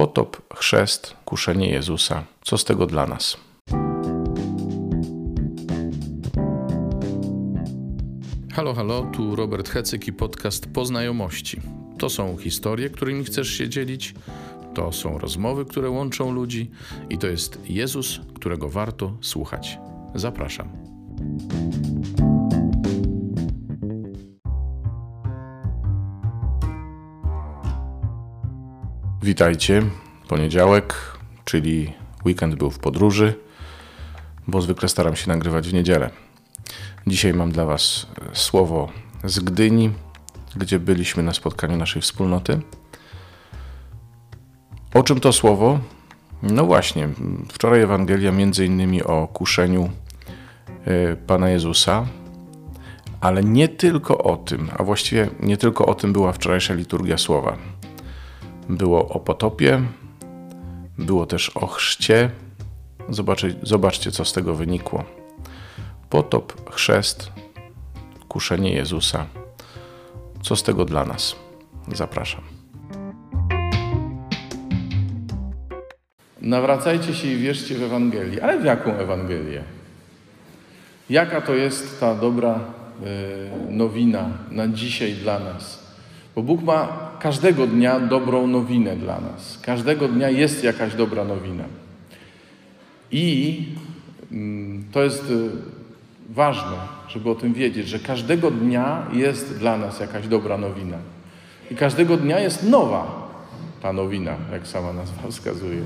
Potop, chrzest, kuszenie Jezusa. Co z tego dla nas? Halo, halo, tu Robert Hecyk i podcast Poznajomości. To są historie, którymi chcesz się dzielić, to są rozmowy, które łączą ludzi i to jest Jezus, którego warto słuchać. Zapraszam. Witajcie. Poniedziałek, czyli weekend był w podróży, bo zwykle staram się nagrywać w niedzielę. Dzisiaj mam dla Was słowo z Gdyni, gdzie byliśmy na spotkaniu naszej wspólnoty. O czym to słowo? No właśnie, wczoraj Ewangelia między innymi o kuszeniu e, Pana Jezusa, ale nie tylko o tym, a właściwie nie tylko o tym była wczorajsza liturgia słowa. Było o potopie, było też o chrzcie. Zobaczcie, zobaczcie, co z tego wynikło. Potop, chrzest, kuszenie Jezusa. Co z tego dla nas? Zapraszam. Nawracajcie się i wierzcie w Ewangelię. Ale w jaką Ewangelię? Jaka to jest ta dobra y, nowina na dzisiaj dla nas? Bo Bóg ma każdego dnia dobrą nowinę dla nas. Każdego dnia jest jakaś dobra nowina. I mm, to jest y, ważne, żeby o tym wiedzieć, że każdego dnia jest dla nas jakaś dobra nowina. I każdego dnia jest nowa ta nowina, jak sama nazwa wskazuje.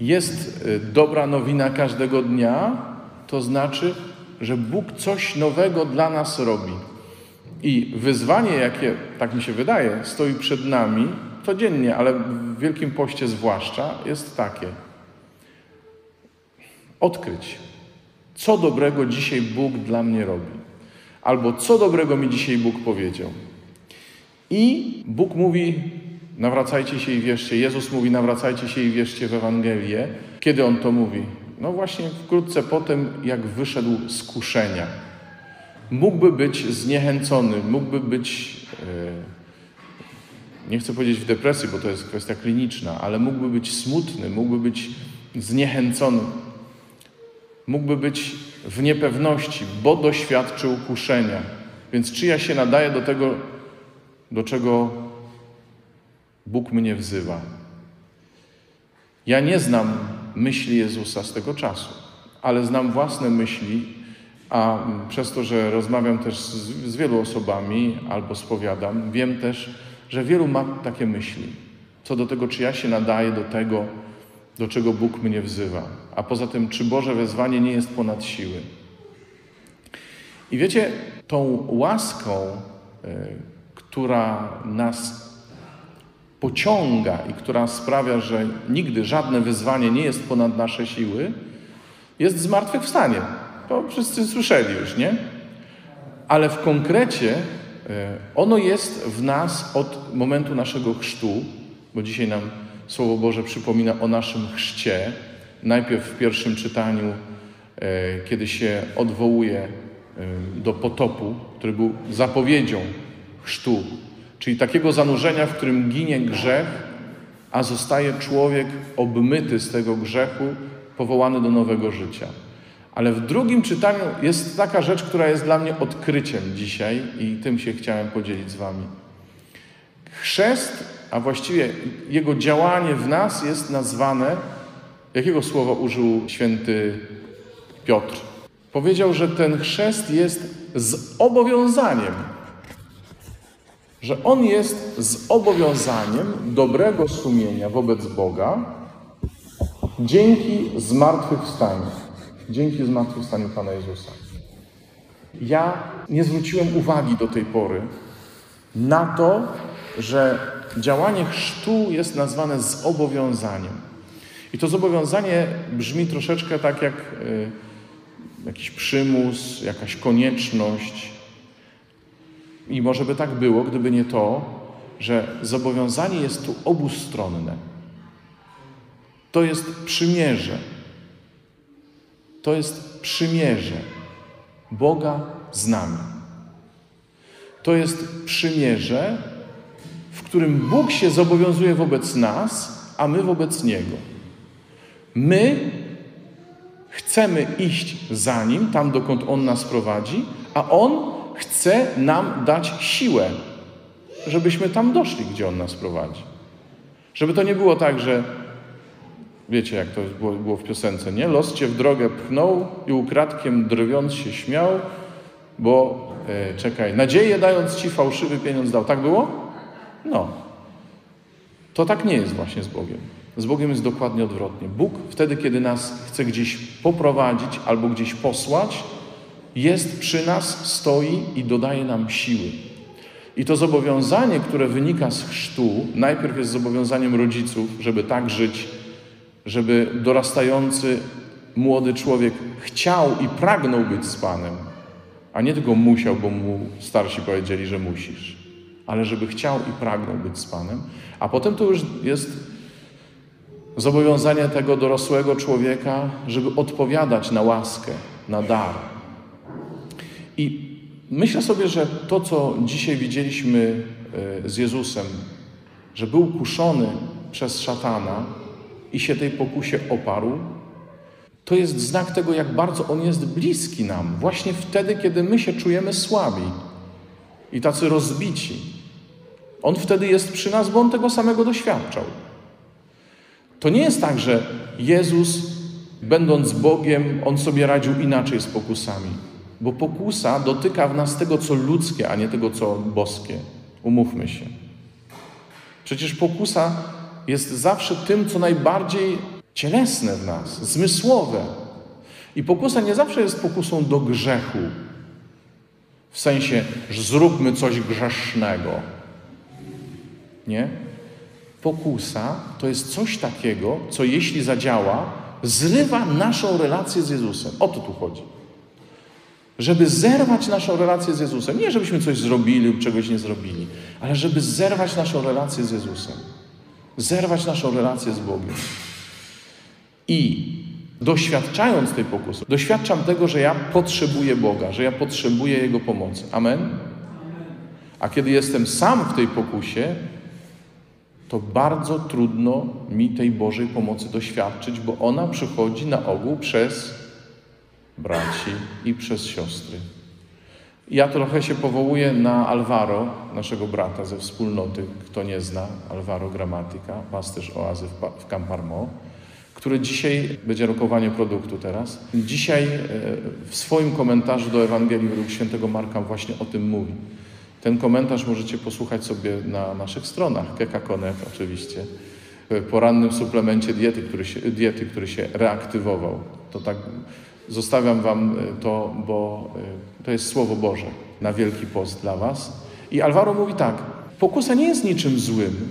Jest y, dobra nowina każdego dnia, to znaczy, że Bóg coś nowego dla nas robi. I wyzwanie, jakie, tak mi się wydaje, stoi przed nami codziennie, ale w Wielkim Poście zwłaszcza, jest takie. Odkryć, co dobrego dzisiaj Bóg dla mnie robi. Albo co dobrego mi dzisiaj Bóg powiedział. I Bóg mówi, nawracajcie się i wierzcie. Jezus mówi, nawracajcie się i wierzcie w Ewangelię. Kiedy On to mówi? No właśnie wkrótce potem, jak wyszedł z kuszenia mógłby być zniechęcony, mógłby być, e, nie chcę powiedzieć w depresji, bo to jest kwestia kliniczna, ale mógłby być smutny, mógłby być zniechęcony, mógłby być w niepewności, bo doświadczył kuszenia. Więc czy ja się nadaję do tego, do czego Bóg mnie wzywa? Ja nie znam myśli Jezusa z tego czasu, ale znam własne myśli a przez to, że rozmawiam też z, z wielu osobami albo spowiadam, wiem też, że wielu ma takie myśli. Co do tego, czy ja się nadaję do tego, do czego Bóg mnie wzywa. A poza tym, czy Boże wezwanie nie jest ponad siły. I wiecie, tą łaską, y, która nas pociąga i która sprawia, że nigdy żadne wyzwanie nie jest ponad nasze siły, jest zmartwychwstanie. To wszyscy słyszeli już, nie? Ale w konkrecie e, ono jest w nas od momentu naszego chrztu, bo dzisiaj nam Słowo Boże przypomina o naszym chrzcie. Najpierw w pierwszym czytaniu, e, kiedy się odwołuje e, do potopu, który był zapowiedzią chrztu, czyli takiego zanurzenia, w którym ginie grzech, a zostaje człowiek obmyty z tego grzechu, powołany do nowego życia. Ale w drugim czytaniu jest taka rzecz, która jest dla mnie odkryciem dzisiaj i tym się chciałem podzielić z Wami. Chrzest, a właściwie jego działanie w nas jest nazwane, jakiego słowa użył święty Piotr? Powiedział, że ten chrzest jest zobowiązaniem. Że on jest zobowiązaniem dobrego sumienia wobec Boga dzięki zmartwychwstaniu dzięki zmartwychwstaniu Pana Jezusa. Ja nie zwróciłem uwagi do tej pory na to, że działanie chrztu jest nazwane zobowiązaniem. I to zobowiązanie brzmi troszeczkę tak jak y, jakiś przymus, jakaś konieczność. I może by tak było, gdyby nie to, że zobowiązanie jest tu obustronne. To jest przymierze. To jest przymierze Boga z nami. To jest przymierze, w którym Bóg się zobowiązuje wobec nas, a my wobec Niego. My chcemy iść za Nim, tam dokąd On nas prowadzi, a On chce nam dać siłę, żebyśmy tam doszli, gdzie On nas prowadzi. Żeby to nie było tak, że wiecie, jak to było, było w piosence, nie? Los cię w drogę pchnął i ukradkiem drwiąc się śmiał, bo e, czekaj, nadzieję dając ci fałszywy pieniądz dał. Tak było? No. To tak nie jest właśnie z Bogiem. Z Bogiem jest dokładnie odwrotnie. Bóg wtedy, kiedy nas chce gdzieś poprowadzić albo gdzieś posłać, jest przy nas, stoi i dodaje nam siły. I to zobowiązanie, które wynika z chrztu, najpierw jest zobowiązaniem rodziców, żeby tak żyć, żeby dorastający młody człowiek chciał i pragnął być z Panem, a nie tylko musiał, bo mu starsi powiedzieli, że musisz, ale żeby chciał i pragnął być z Panem, a potem to już jest zobowiązanie tego dorosłego człowieka, żeby odpowiadać na łaskę, na dar. I myślę sobie, że to, co dzisiaj widzieliśmy e, z Jezusem, że był kuszony przez szatana i się tej pokusie oparł, to jest znak tego, jak bardzo On jest bliski nam, właśnie wtedy, kiedy my się czujemy słabi i tacy rozbici. On wtedy jest przy nas, bo On tego samego doświadczał. To nie jest tak, że Jezus, będąc Bogiem, On sobie radził inaczej z pokusami. Bo pokusa dotyka w nas tego, co ludzkie, a nie tego, co boskie. Umówmy się. Przecież pokusa jest zawsze tym, co najbardziej cielesne w nas, zmysłowe. I pokusa nie zawsze jest pokusą do grzechu. W sensie, że zróbmy coś grzesznego. Nie? Pokusa to jest coś takiego, co jeśli zadziała, zrywa naszą relację z Jezusem. O to tu chodzi. Żeby zerwać naszą relację z Jezusem. Nie, żebyśmy coś zrobili lub czegoś nie zrobili, ale żeby zerwać naszą relację z Jezusem. Zerwać naszą relację z Bogiem. I doświadczając tej pokusy, doświadczam tego, że ja potrzebuję Boga, że ja potrzebuję Jego pomocy. Amen? A kiedy jestem sam w tej pokusie, to bardzo trudno mi tej Bożej pomocy doświadczyć, bo ona przychodzi na ogół przez braci i przez siostry. Ja trochę się powołuję na Alvaro, naszego brata ze wspólnoty, kto nie zna, Alvaro Gramatyka, pasterz oazy w Camparmo, który dzisiaj, będzie rokowanie produktu teraz, dzisiaj e, w swoim komentarzu do Ewangelii według świętego Marka właśnie o tym mówi. Ten komentarz możecie posłuchać sobie na naszych stronach, Kekakonet oczywiście, w porannym suplemencie diety który, się, diety, który się reaktywował. To tak zostawiam Wam e, to, bo e, to jest Słowo Boże na Wielki Post dla Was. I Alvaro mówi tak, pokusa nie jest niczym złym,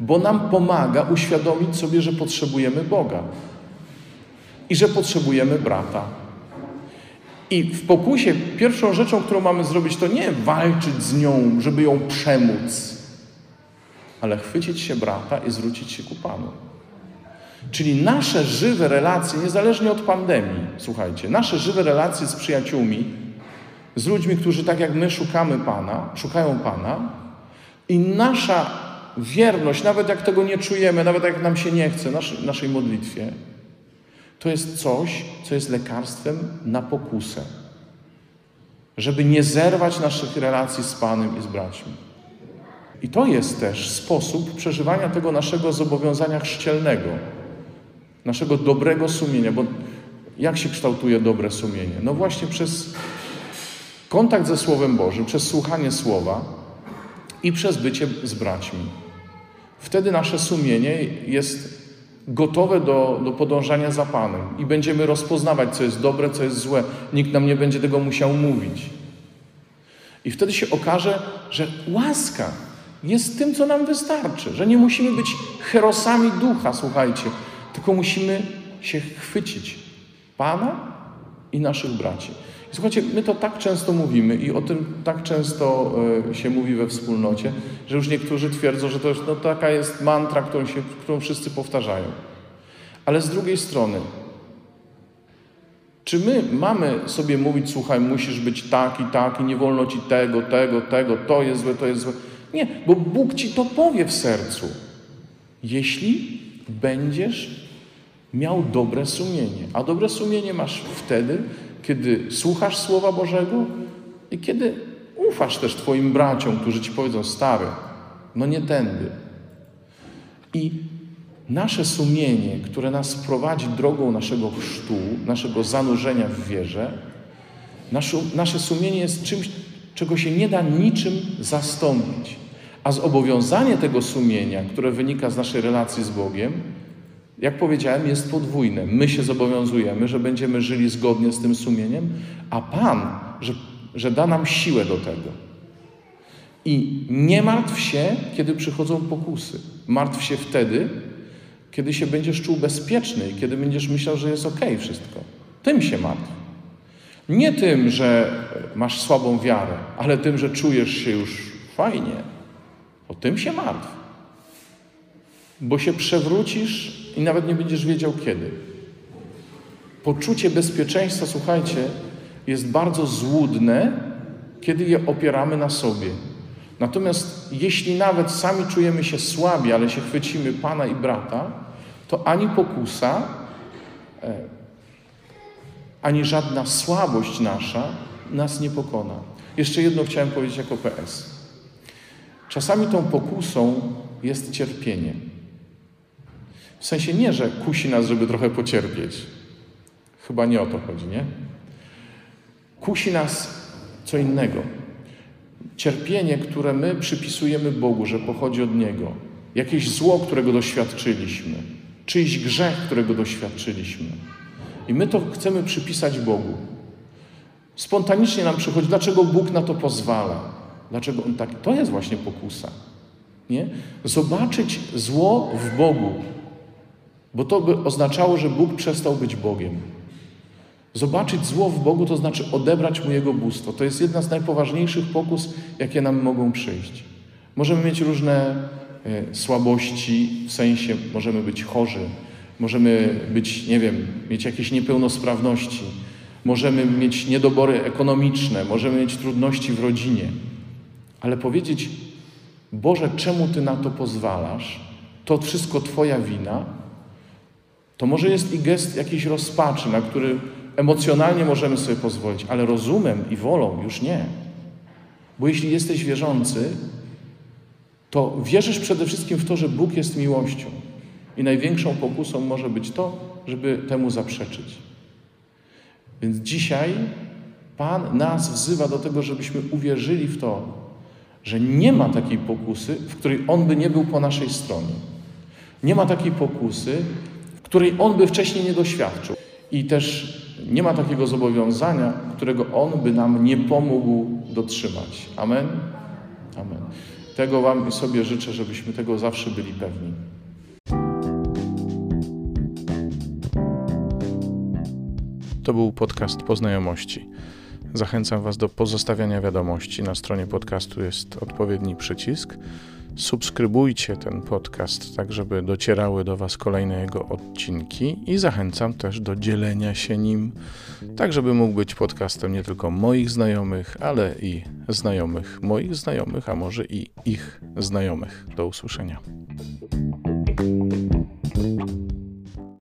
bo nam pomaga uświadomić sobie, że potrzebujemy Boga i że potrzebujemy brata. I w pokusie pierwszą rzeczą, którą mamy zrobić, to nie walczyć z nią, żeby ją przemóc, ale chwycić się brata i zwrócić się ku Panu. Czyli nasze żywe relacje, niezależnie od pandemii, słuchajcie, nasze żywe relacje z przyjaciółmi, z ludźmi, którzy tak jak my szukamy Pana, szukają Pana, i nasza wierność, nawet jak tego nie czujemy, nawet jak nam się nie chce, naszej, naszej modlitwie, to jest coś, co jest lekarstwem na pokusę. Żeby nie zerwać naszych relacji z Panem i z braćmi. I to jest też sposób przeżywania tego naszego zobowiązania chrzcielnego, naszego dobrego sumienia, bo jak się kształtuje dobre sumienie? No właśnie przez kontakt ze Słowem Bożym, przez słuchanie Słowa i przez bycie z braćmi. Wtedy nasze sumienie jest gotowe do, do podążania za Panem i będziemy rozpoznawać, co jest dobre, co jest złe. Nikt nam nie będzie tego musiał mówić. I wtedy się okaże, że łaska jest tym, co nam wystarczy, że nie musimy być herosami ducha, słuchajcie, tylko musimy się chwycić Pana i naszych braci. I słuchajcie, my to tak często mówimy i o tym tak często e, się mówi we wspólnocie, że już niektórzy twierdzą, że to no, taka jest mantra, którą, się, którą wszyscy powtarzają. Ale z drugiej strony, czy my mamy sobie mówić, słuchaj, musisz być taki, taki, nie wolno ci tego, tego, tego, to jest złe, to jest złe. Nie, bo Bóg ci to powie w sercu. Jeśli będziesz miał dobre sumienie. A dobre sumienie masz wtedy, kiedy słuchasz Słowa Bożego i kiedy ufasz też Twoim braciom, którzy Ci powiedzą, stary, no nie tędy. I nasze sumienie, które nas prowadzi drogą naszego chrztu, naszego zanurzenia w wierze, nasze, nasze sumienie jest czymś, czego się nie da niczym zastąpić. A zobowiązanie tego sumienia, które wynika z naszej relacji z Bogiem, jak powiedziałem, jest podwójne. My się zobowiązujemy, że będziemy żyli zgodnie z tym sumieniem, a Pan, że, że da nam siłę do tego. I nie martw się, kiedy przychodzą pokusy. Martw się wtedy, kiedy się będziesz czuł bezpieczny i kiedy będziesz myślał, że jest ok wszystko. Tym się martw. Nie tym, że masz słabą wiarę, ale tym, że czujesz się już fajnie. O tym się martw. Bo się przewrócisz i nawet nie będziesz wiedział kiedy. Poczucie bezpieczeństwa, słuchajcie, jest bardzo złudne, kiedy je opieramy na sobie. Natomiast jeśli nawet sami czujemy się słabi, ale się chwycimy Pana i brata, to ani pokusa, e, ani żadna słabość nasza nas nie pokona. Jeszcze jedno chciałem powiedzieć jako PS. Czasami tą pokusą jest cierpienie. W sensie nie, że kusi nas, żeby trochę pocierpieć. Chyba nie o to chodzi, nie? Kusi nas co innego. Cierpienie, które my przypisujemy Bogu, że pochodzi od Niego. Jakieś zło, którego doświadczyliśmy. Czyjś grzech, którego doświadczyliśmy. I my to chcemy przypisać Bogu. Spontanicznie nam przychodzi, dlaczego Bóg na to pozwala. Dlaczego On tak... To jest właśnie pokusa. Nie? Zobaczyć zło w Bogu, bo to by oznaczało, że Bóg przestał być Bogiem. Zobaczyć zło w Bogu to znaczy odebrać mu Jego bóstwo. To jest jedna z najpoważniejszych pokus, jakie nam mogą przyjść. Możemy mieć różne e, słabości, w sensie możemy być chorzy, możemy być, nie wiem, mieć jakieś niepełnosprawności, możemy mieć niedobory ekonomiczne, możemy mieć trudności w rodzinie. Ale powiedzieć, Boże, czemu Ty na to pozwalasz? To wszystko Twoja wina, to może jest i gest jakiejś rozpaczy, na który emocjonalnie możemy sobie pozwolić, ale rozumem i wolą już nie. Bo jeśli jesteś wierzący, to wierzysz przede wszystkim w to, że Bóg jest miłością. I największą pokusą może być to, żeby temu zaprzeczyć. Więc dzisiaj Pan nas wzywa do tego, żebyśmy uwierzyli w to, że nie ma takiej pokusy, w której On by nie był po naszej stronie. Nie ma takiej pokusy, której on by wcześniej nie doświadczył. I też nie ma takiego zobowiązania, którego on by nam nie pomógł dotrzymać. Amen? Amen. Tego Wam i sobie życzę, żebyśmy tego zawsze byli pewni. To był podcast Poznajomości. Zachęcam Was do pozostawiania wiadomości. Na stronie podcastu jest odpowiedni przycisk subskrybujcie ten podcast, tak żeby docierały do Was kolejne jego odcinki i zachęcam też do dzielenia się nim, tak żeby mógł być podcastem nie tylko moich znajomych, ale i znajomych moich znajomych, a może i ich znajomych. Do usłyszenia.